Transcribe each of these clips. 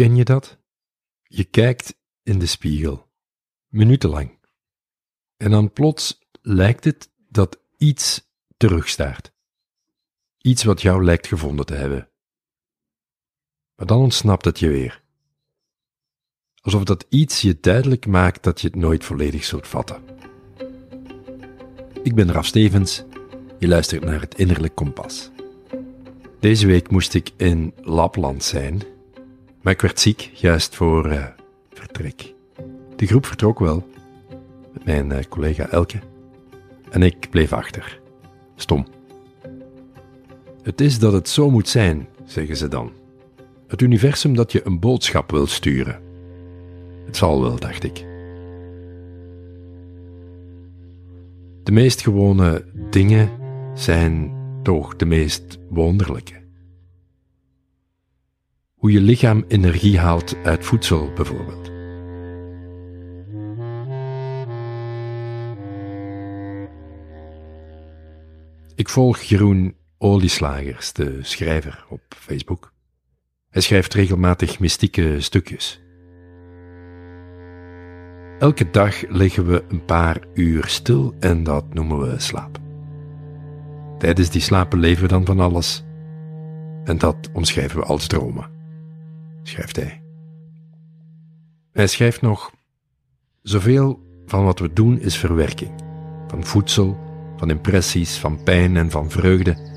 Ken je dat? Je kijkt in de spiegel, minutenlang. En dan plots lijkt het dat iets terugstaart. Iets wat jou lijkt gevonden te hebben. Maar dan ontsnapt het je weer. Alsof dat iets je duidelijk maakt dat je het nooit volledig zult vatten. Ik ben Raf Stevens, je luistert naar het Innerlijk Kompas. Deze week moest ik in Lapland zijn, maar ik werd ziek juist voor uh, vertrek. De groep vertrok wel, met mijn uh, collega Elke, en ik bleef achter. Stom. Het is dat het zo moet zijn, zeggen ze dan. Het universum dat je een boodschap wil sturen. Het zal wel, dacht ik. De meest gewone dingen zijn toch de meest wonderlijke. Hoe je lichaam energie haalt uit voedsel bijvoorbeeld. Ik volg Jeroen Olieslagers, de schrijver, op Facebook. Hij schrijft regelmatig mystieke stukjes. Elke dag liggen we een paar uur stil en dat noemen we slaap. Tijdens die slapen leven we dan van alles. En dat omschrijven we als dromen, schrijft hij. Hij schrijft nog: Zoveel van wat we doen is verwerking. Van voedsel, van impressies, van pijn en van vreugde.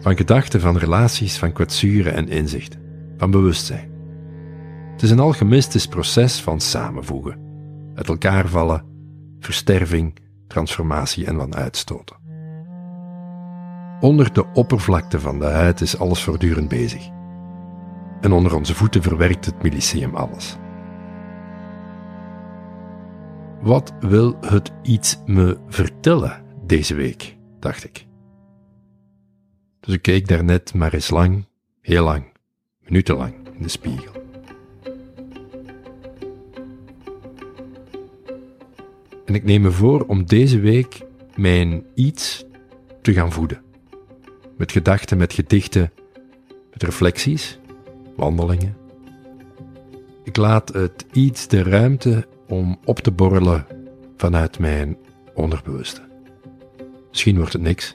Van gedachten, van relaties, van kwetsuren en inzichten. Van bewustzijn. Het is een alchemistisch proces van samenvoegen, uit elkaar vallen, versterving, transformatie en van uitstoten. Onder de oppervlakte van de huid is alles voortdurend bezig. En onder onze voeten verwerkt het mycelium alles. Wat wil het iets me vertellen deze week, dacht ik. Dus ik keek daarnet maar eens lang, heel lang, minutenlang in de spiegel. En ik neem me voor om deze week mijn iets te gaan voeden met gedachten, met gedichten, met reflecties, wandelingen. Ik laat het iets de ruimte om op te borrelen vanuit mijn onderbewuste. Misschien wordt het niks,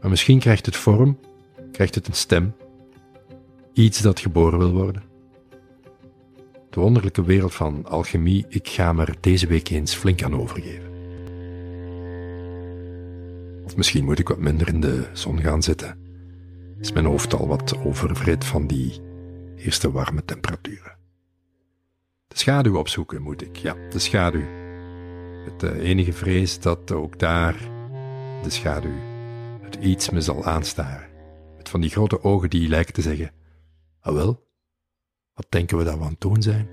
maar misschien krijgt het vorm, krijgt het een stem, iets dat geboren wil worden. De wonderlijke wereld van alchemie, ik ga me er deze week eens flink aan overgeven. Of misschien moet ik wat minder in de zon gaan zitten. Is mijn hoofd al wat overvrit van die eerste warme temperaturen. De schaduw opzoeken moet ik, ja, de schaduw. Het uh, enige vrees dat ook daar de schaduw het iets me zal aanstaren. Met van die grote ogen die lijken te zeggen: Ah wel, wat denken we dat we aan het doen zijn?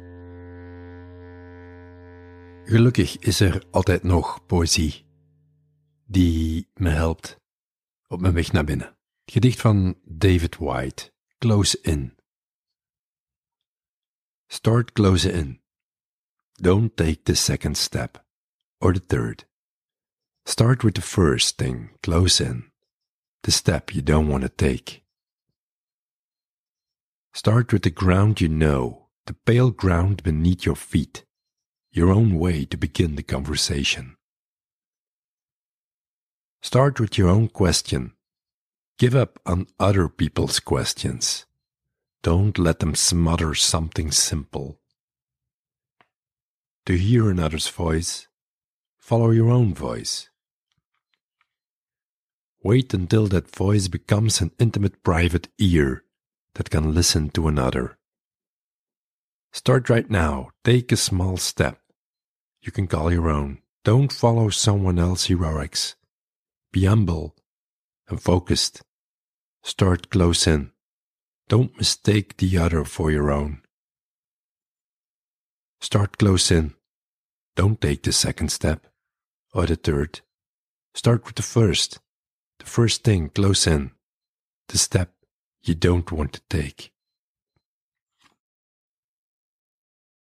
Gelukkig is er altijd nog poëzie die me helpt op mijn weg naar binnen. Gedicht van David White, Close In. Start close in. Don't take the second step, or the third. Start with the first thing, close in, the step you don't want to take. Start with the ground you know, the pale ground beneath your feet, your own way to begin the conversation. Start with your own question. Give up on other people's questions. Don't let them smother something simple. To hear another's voice, follow your own voice. Wait until that voice becomes an intimate private ear that can listen to another. Start right now. Take a small step. You can call your own. Don't follow someone else's heroics. Be humble and focused. Start close in. Don't mistake the other for your own. Start close in. Don't take the second step or the third. Start with the first. The first thing close in. The step you don't want to take.